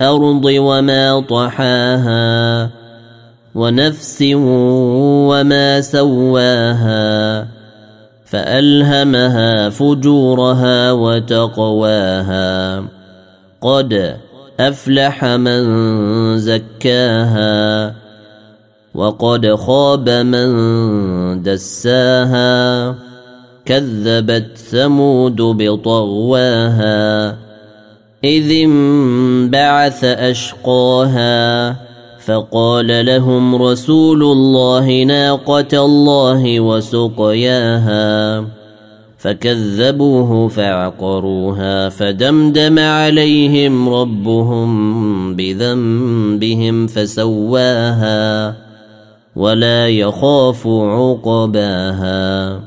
الأرض وما طحاها ونفس وما سواها فألهمها فجورها وتقواها. قد أفلح من زكاها وقد خاب من دساها. كذبت ثمود بطغواها إذ انبعث أشقاها فقال لهم رسول الله ناقة الله وسقياها فكذبوه فعقروها فدمدم عليهم ربهم بذنبهم فسواها ولا يخاف عقباها